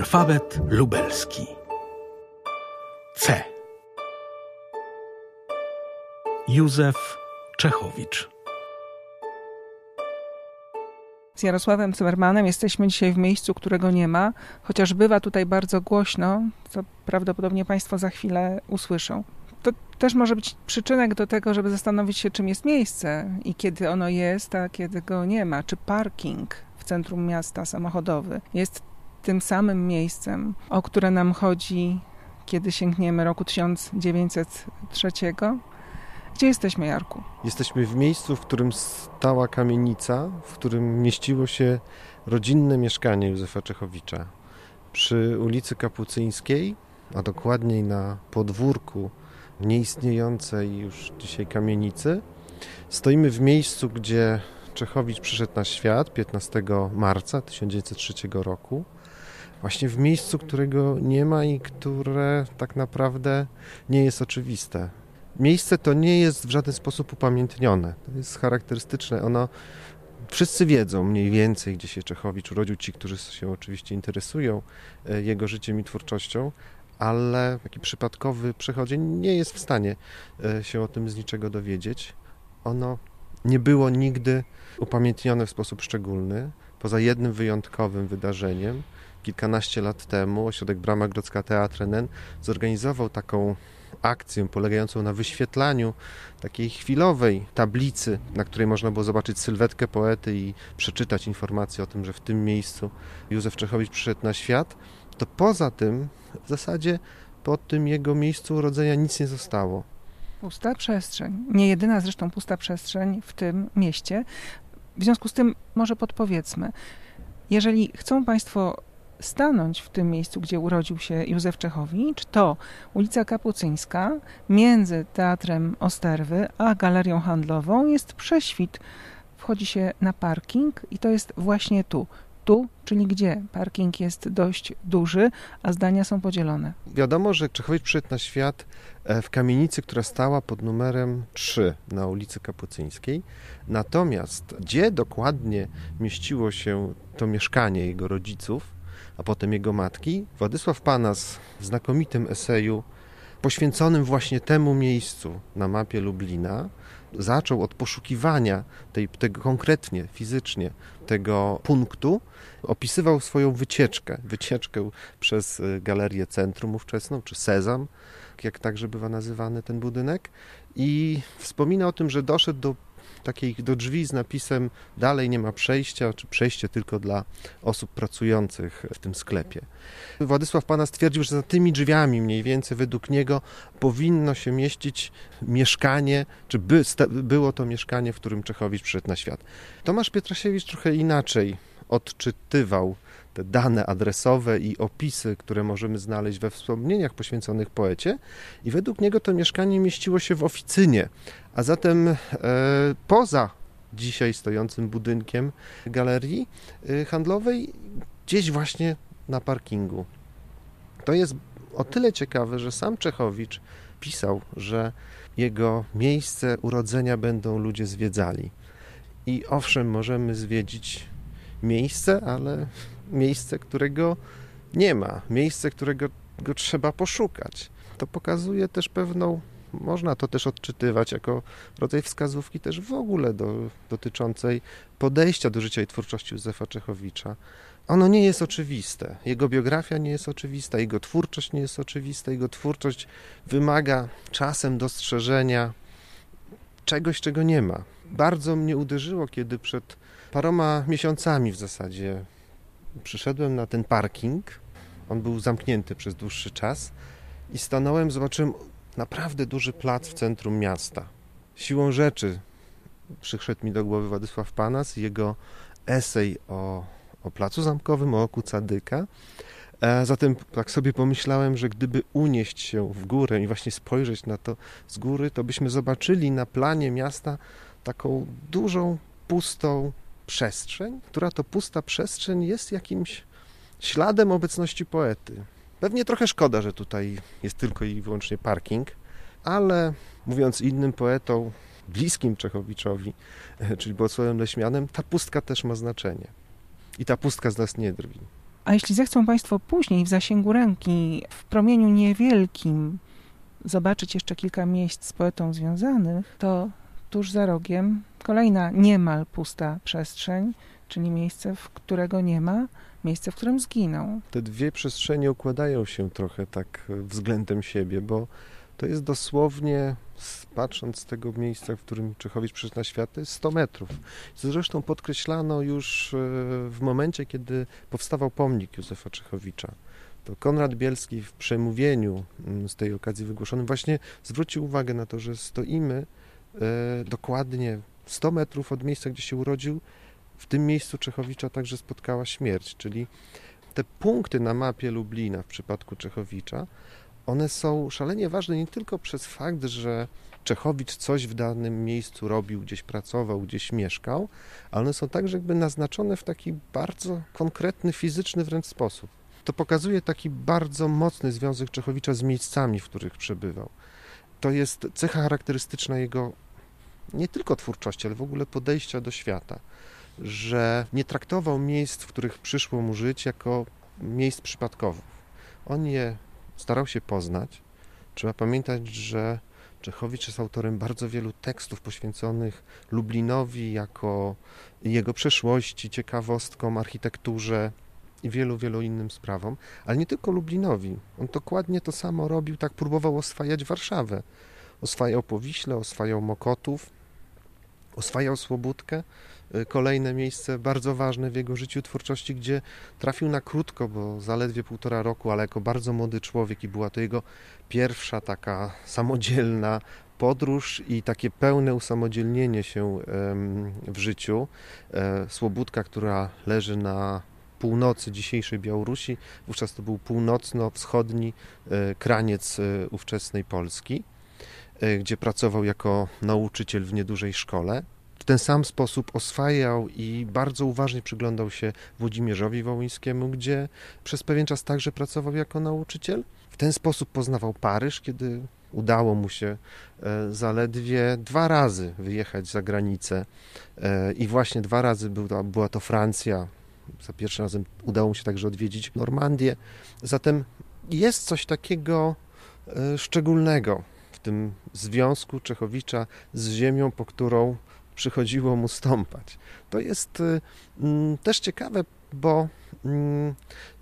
Alfabet lubelski. C. Józef Czechowicz. Z Jarosławem Zimmermanem jesteśmy dzisiaj w miejscu, którego nie ma, chociaż bywa tutaj bardzo głośno, co prawdopodobnie Państwo za chwilę usłyszą. To też może być przyczynek do tego, żeby zastanowić się, czym jest miejsce i kiedy ono jest, a kiedy go nie ma. Czy parking w centrum miasta samochodowy jest tym samym miejscem, o które nam chodzi, kiedy sięgniemy roku 1903? Gdzie jesteśmy, Jarku? Jesteśmy w miejscu, w którym stała kamienica, w którym mieściło się rodzinne mieszkanie Józefa Czechowicza. Przy ulicy Kapucyńskiej, a dokładniej na podwórku nieistniejącej już dzisiaj kamienicy, stoimy w miejscu, gdzie Czechowicz przyszedł na świat 15 marca 1903 roku. Właśnie w miejscu, którego nie ma i które tak naprawdę nie jest oczywiste. Miejsce to nie jest w żaden sposób upamiętnione. To jest charakterystyczne. Ono Wszyscy wiedzą mniej więcej, gdzie się Czechowicz urodził, ci, którzy się oczywiście interesują e, jego życiem i twórczością, ale taki przypadkowy przechodzień nie jest w stanie e, się o tym z niczego dowiedzieć. Ono nie było nigdy upamiętnione w sposób szczególny, poza jednym wyjątkowym wydarzeniem. Kilkanaście lat temu ośrodek Brama Grodzka Teatr NN zorganizował taką akcję polegającą na wyświetlaniu takiej chwilowej tablicy, na której można było zobaczyć sylwetkę poety i przeczytać informację o tym, że w tym miejscu Józef Czechowicz przyszedł na świat, to poza tym w zasadzie po tym jego miejscu urodzenia nic nie zostało. Pusta przestrzeń. Nie jedyna zresztą pusta przestrzeń w tym mieście. W związku z tym może podpowiedzmy, jeżeli chcą Państwo stanąć w tym miejscu, gdzie urodził się Józef Czechowicz, to ulica Kapucyńska między Teatrem Osterwy a Galerią Handlową jest prześwit. Wchodzi się na parking i to jest właśnie tu. Tu, czyli gdzie? Parking jest dość duży, a zdania są podzielone. Wiadomo, że Czechowicz przyszedł na świat e, w kamienicy, która stała pod numerem 3 na ulicy Kapucyńskiej. Natomiast gdzie dokładnie mieściło się to mieszkanie jego rodziców, a potem jego matki, Władysław Panas w znakomitym eseju poświęconym właśnie temu miejscu na mapie Lublina zaczął od poszukiwania tej, tego konkretnie, fizycznie tego punktu, opisywał swoją wycieczkę, wycieczkę przez y, Galerię Centrum ówczesną, czy Sezam, jak także bywa nazywany ten budynek. I wspomina o tym, że doszedł do takiej do drzwi z napisem dalej nie ma przejścia, czy przejście tylko dla osób pracujących w tym sklepie. Władysław Pana stwierdził, że za tymi drzwiami mniej więcej według niego powinno się mieścić mieszkanie, czy by, było to mieszkanie, w którym Czechowicz przyszedł na świat. Tomasz Pietrasiewicz trochę inaczej odczytywał te dane adresowe i opisy, które możemy znaleźć we wspomnieniach poświęconych poecie. I według niego to mieszkanie mieściło się w oficynie, a zatem e, poza dzisiaj stojącym budynkiem galerii e, handlowej, gdzieś właśnie na parkingu. To jest o tyle ciekawe, że sam Czechowicz pisał, że jego miejsce urodzenia będą ludzie zwiedzali. I owszem, możemy zwiedzić miejsce, ale miejsce, którego nie ma, miejsce, którego go trzeba poszukać. To pokazuje też pewną, można to też odczytywać jako rodzaj wskazówki też w ogóle do, dotyczącej podejścia do życia i twórczości Józefa Czechowicza. Ono nie jest oczywiste. Jego biografia nie jest oczywista, jego twórczość nie jest oczywista, jego twórczość wymaga czasem dostrzeżenia czegoś, czego nie ma. Bardzo mnie uderzyło, kiedy przed paroma miesiącami w zasadzie przyszedłem na ten parking. On był zamknięty przez dłuższy czas i stanąłem, zobaczyłem naprawdę duży plac w centrum miasta. Siłą rzeczy przyszedł mi do głowy Władysław Panas i jego esej o, o placu zamkowym, o oku Cadyka. E, zatem tak sobie pomyślałem, że gdyby unieść się w górę i właśnie spojrzeć na to z góry, to byśmy zobaczyli na planie miasta taką dużą, pustą przestrzeń, która to pusta przestrzeń jest jakimś śladem obecności poety. Pewnie trochę szkoda, że tutaj jest tylko i wyłącznie parking, ale mówiąc innym poetą, bliskim Czechowiczowi, czyli Bolesławem Leśmianem, ta pustka też ma znaczenie. I ta pustka z nas nie drwi. A A jeśli zechcą Państwo później w zasięgu ręki, w promieniu niewielkim, zobaczyć jeszcze kilka miejsc z poetą związanych, to tuż za rogiem kolejna niemal pusta przestrzeń, czyli miejsce, w którego nie ma, miejsce, w którym zginął. Te dwie przestrzenie układają się trochę tak względem siebie, bo to jest dosłownie, patrząc z tego miejsca, w którym Czechowicz przyszedł na świat, to jest 100 metrów. Zresztą podkreślano już e, w momencie, kiedy powstawał pomnik Józefa Czechowicza. To Konrad Bielski w przemówieniu z tej okazji wygłoszonym właśnie zwrócił uwagę na to, że stoimy e, dokładnie 100 metrów od miejsca, gdzie się urodził. W tym miejscu Czechowicza także spotkała śmierć, czyli te punkty na mapie Lublina w przypadku Czechowicza one są szalenie ważne nie tylko przez fakt, że Czechowicz coś w danym miejscu robił, gdzieś pracował, gdzieś mieszkał, ale one są także jakby naznaczone w taki bardzo konkretny, fizyczny wręcz sposób. To pokazuje taki bardzo mocny związek Czechowicza z miejscami, w których przebywał. To jest cecha charakterystyczna jego nie tylko twórczości, ale w ogóle podejścia do świata, że nie traktował miejsc, w których przyszło mu żyć, jako miejsc przypadkowych. On je starał się poznać. Trzeba pamiętać, że Czechowicz jest autorem bardzo wielu tekstów poświęconych Lublinowi jako jego przeszłości, ciekawostkom, architekturze i wielu, wielu innym sprawom, ale nie tylko Lublinowi. On dokładnie to samo robił, tak próbował oswajać Warszawę. Oswajał Powiśle, oswajał Mokotów, oswajał Słobódkę, y, kolejne miejsce bardzo ważne w jego życiu twórczości, gdzie trafił na krótko, bo zaledwie półtora roku, ale jako bardzo młody człowiek i była to jego pierwsza taka samodzielna podróż i takie pełne usamodzielnienie się w życiu. E, Słobódka, która leży na północy dzisiejszej Białorusi, wówczas to był północno-wschodni e, kraniec e, ówczesnej Polski. E, gdzie pracował jako nauczyciel w niedużej szkole. W ten sam sposób oswajał i bardzo uważnie przyglądał się Włodzimierzowi Wołyńskiemu, gdzie przez pewien czas także pracował jako nauczyciel. W ten sposób poznawał Paryż, kiedy udało mu się zaledwie dwa razy wyjechać za granicę i właśnie dwa razy była to Francja. Za pierwszym razem udało mu się także odwiedzić Normandię. Zatem jest coś takiego szczególnego tym związku Czechowicza z ziemią, po którą przychodziło mu stąpać. To jest mm, też ciekawe, bo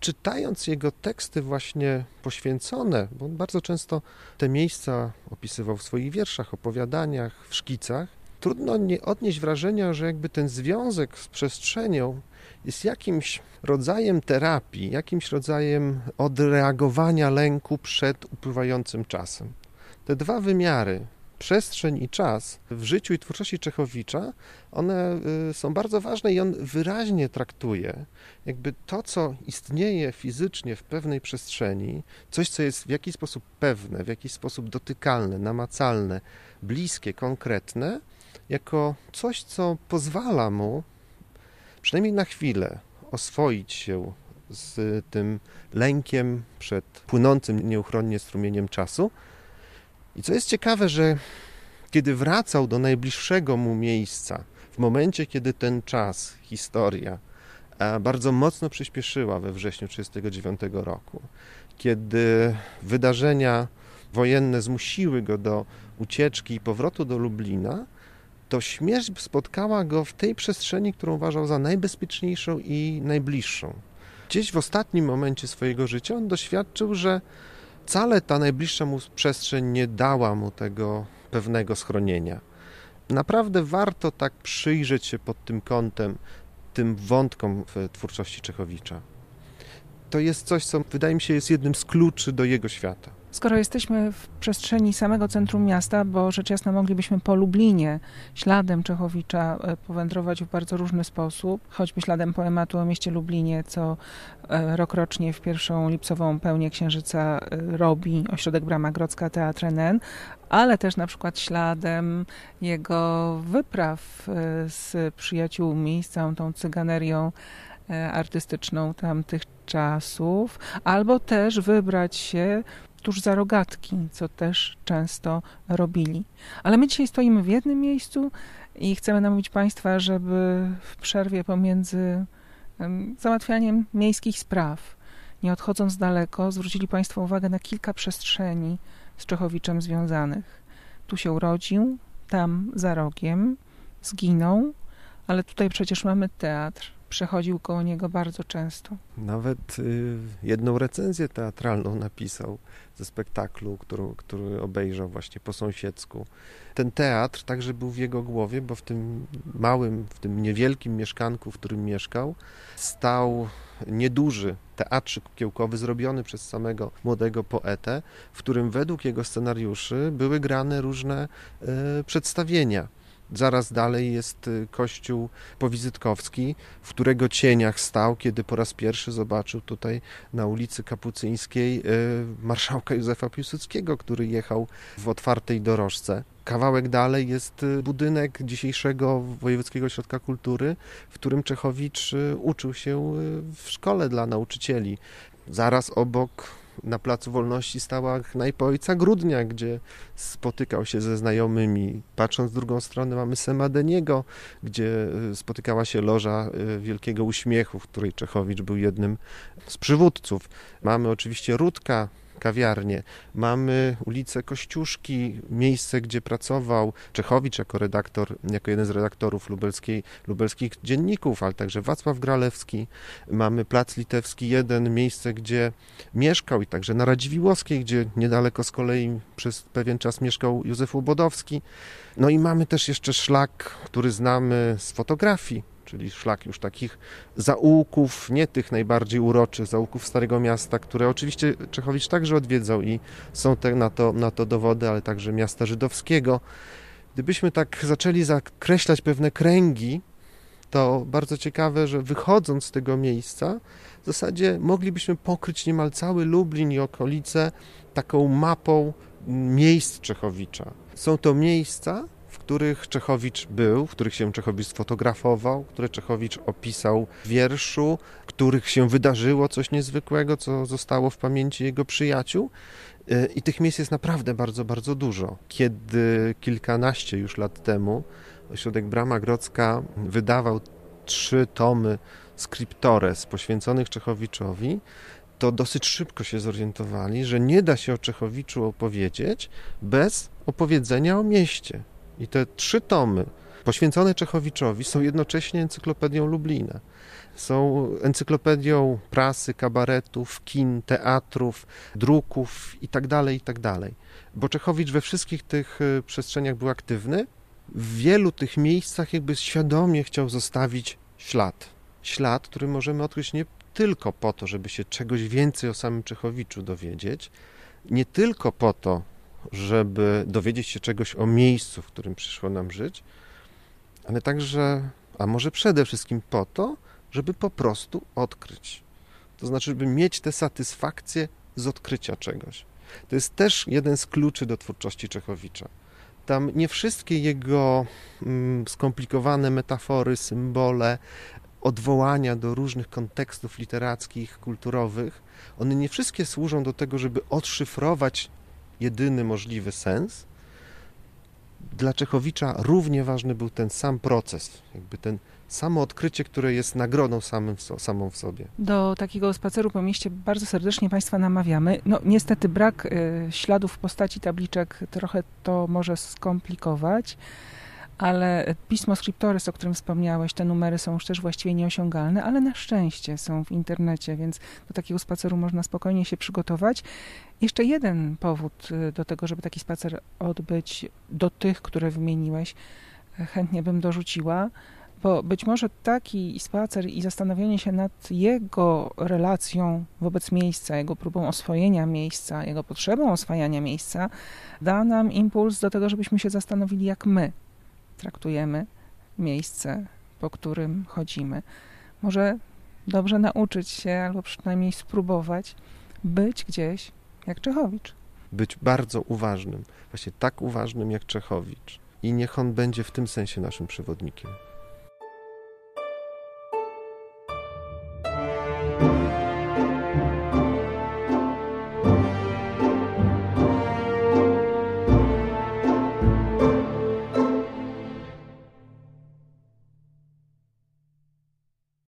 czytając jego teksty właśnie poświęcone, bo on bardzo często te miejsca opisywał w swoich wierszach, opowiadaniach, w szkicach, trudno nie odnieść wrażenia, że jakby ten związek z przestrzenią jest jakimś rodzajem terapii, jakimś rodzajem odreagowania lęku przed upływającym czasem. Te dwa wymiary, przestrzeń i czas w życiu i twórczości Czechowicza, one y, są bardzo ważne i on wyraźnie traktuje jakby to, co istnieje fizycznie w pewnej przestrzeni, coś, co jest w jakiś sposób pewne, w jakiś sposób dotykalne, namacalne, bliskie, konkretne, jako coś, co pozwala mu przynajmniej na chwilę oswoić się z tym lękiem przed płynącym nieuchronnie strumieniem czasu, i co jest ciekawe, że kiedy wracał do najbliższego mu miejsca, w momencie, kiedy ten czas, historia e, bardzo mocno przyspieszyła we wrześniu 1939 roku, kiedy wydarzenia wojenne zmusiły go do ucieczki i powrotu do Lublina, to śmierć spotkała go w tej przestrzeni, którą uważał za najbezpieczniejszą i najbliższą. Gdzieś w ostatnim momencie swojego życia on doświadczył, że wcale ta najbliższa mu przestrzeń nie dała mu tego pewnego schronienia. Naprawdę warto tak przyjrzeć się pod tym kątem tym wątkom w twórczości Czechowicza. To jest coś, co wydaje mi się jest jednym z kluczy do jego świata. Skoro jesteśmy w przestrzeni samego centrum miasta, bo rzecz jasna moglibyśmy po Lublinie śladem Czechowicza e, powędrować w bardzo różny sposób, choćby śladem poematu o mieście Lublinie, co e, rokrocznie w pierwszą lipcową pełnię Księżyca e, robi ośrodek Brama Grodzka Teatr NN, ale też na przykład śladem jego wypraw z przyjaciółmi, z całą tą cyganerią artystyczną tamtych czasów, albo też wybrać się tuż za rogatki, co też często robili. Ale my dzisiaj stoimy w jednym miejscu i chcemy namówić Państwa, żeby w przerwie pomiędzy em, załatwianiem miejskich spraw. Nie odchodząc daleko, zwrócili Państwo uwagę na kilka przestrzeni z Czechowiczem związanych. Tu się urodził, tam za rogiem, zginął, ale tutaj przecież mamy teatr. Przechodził koło niego bardzo często. Nawet y, jedną recenzję teatralną napisał ze spektaklu, który, który obejrzał właśnie po sąsiedzku. Ten teatr także był w jego głowie, bo w tym małym, w tym niewielkim mieszkanku, w którym mieszkał, stał nieduży teatrzyk kiełkowy zrobiony przez samego młodego poetę, w którym według jego scenariuszy były grane różne y, przedstawienia. Zaraz dalej jest y, kościół powizytkowski, w którego cieniach stał, kiedy po raz pierwszy zobaczył tutaj na ulicy Kapucyńskiej y, marszałka Józefa Piłsudskiego, który jechał w otwartej dorożce. Kawałek dalej jest y, budynek dzisiejszego Wojewódzkiego Ośrodka Kultury, w którym Czechowicz uczył się w szkole dla nauczycieli. Zaraz obok na Placu Wolności stała knajpa Ojca Grudnia, gdzie spotykał się ze znajomymi. Patrząc w drugą stronę mamy Semadeniego, gdzie y, spotykała się loża y, Wielkiego Uśmiechu, w której Czechowicz był jednym z przywódców. Mamy oczywiście Rudka, kawiarnię. Mamy ulicę Kościuszki, miejsce, gdzie pracował Czechowicz jako redaktor, jako jeden z redaktorów lubelskiej, lubelskich dzienników, ale także Wacław Gralewski. Mamy Plac Litewski jeden, miejsce, gdzie mieszkał i także na Radziwiłowskiej, gdzie niedaleko z kolei przez pewien czas mieszkał Józef Łobodowski. No i mamy też jeszcze szlak, który znamy z fotografii, czyli szlak już takich zaułków, nie tych najbardziej uroczych zaułków Starego Miasta, które oczywiście Czechowicz także odwiedzał i są te, na, to, na to dowody, ale także miasta żydowskiego. Gdybyśmy tak zaczęli zakreślać pewne kręgi, to bardzo ciekawe, że wychodząc z tego miejsca, w zasadzie moglibyśmy pokryć niemal cały Lublin i okolice taką mapą miejsc Czechowicza. Są to miejsca, których Czechowicz był, w których się Czechowicz sfotografował, które Czechowicz opisał w wierszu, których się wydarzyło coś niezwykłego, co zostało w pamięci jego przyjaciół. E, I tych miejsc jest naprawdę bardzo, bardzo dużo. Kiedy kilkanaście już lat temu ośrodek Brama Grodzka wydawał trzy tomy scriptores poświęconych Czechowiczowi, to dosyć szybko się zorientowali, że nie da się o Czechowiczu opowiedzieć bez opowiedzenia o mieście. I te trzy tomy poświęcone Czechowiczowi są jednocześnie encyklopedią Lublina. Są encyklopedią prasy, kabaretów, kin, teatrów, druków itd., tak itd. Tak Bo Czechowicz we wszystkich tych y, przestrzeniach był aktywny. W wielu tych miejscach jakby świadomie chciał zostawić ślad. Ślad, który możemy odkryć nie tylko po to, żeby się czegoś więcej o samym Czechowiczu dowiedzieć, nie tylko po to, żeby dowiedzieć się czegoś o miejscu, w którym przyszło nam żyć, ale także, a może przede wszystkim po to, żeby po prostu odkryć. To znaczy, żeby mieć tę satysfakcję z odkrycia czegoś. To jest też jeden z kluczy do twórczości Czechowicza. Tam nie wszystkie jego mm, skomplikowane metafory, symbole, odwołania do różnych kontekstów literackich, kulturowych, one nie wszystkie służą do tego, żeby odszyfrować jedyny możliwy sens. Dla Czechowicza równie ważny był ten sam proces, jakby ten samo odkrycie, które jest nagrodą samym, samą w sobie. Do takiego spaceru po mieście bardzo serdecznie Państwa namawiamy. No niestety brak y, śladów w postaci tabliczek trochę to może skomplikować ale pismo Scriptores, o którym wspomniałeś, te numery są już też właściwie nieosiągalne, ale na szczęście są w internecie, więc do takiego spaceru można spokojnie się przygotować. Jeszcze jeden powód y, do tego, żeby taki spacer odbyć, do tych, które wymieniłeś, y, chętnie bym dorzuciła, bo być może taki spacer i zastanowienie się nad jego relacją wobec miejsca, jego próbą oswojenia miejsca, jego potrzebą oswajania miejsca, da nam impuls do tego, żebyśmy się zastanowili, jak my traktujemy miejsce, po którym chodzimy. Może dobrze nauczyć się, albo przynajmniej spróbować być gdzieś jak Czechowicz. Być bardzo uważnym, właśnie tak uważnym jak Czechowicz. I niech on będzie w tym sensie naszym przewodnikiem.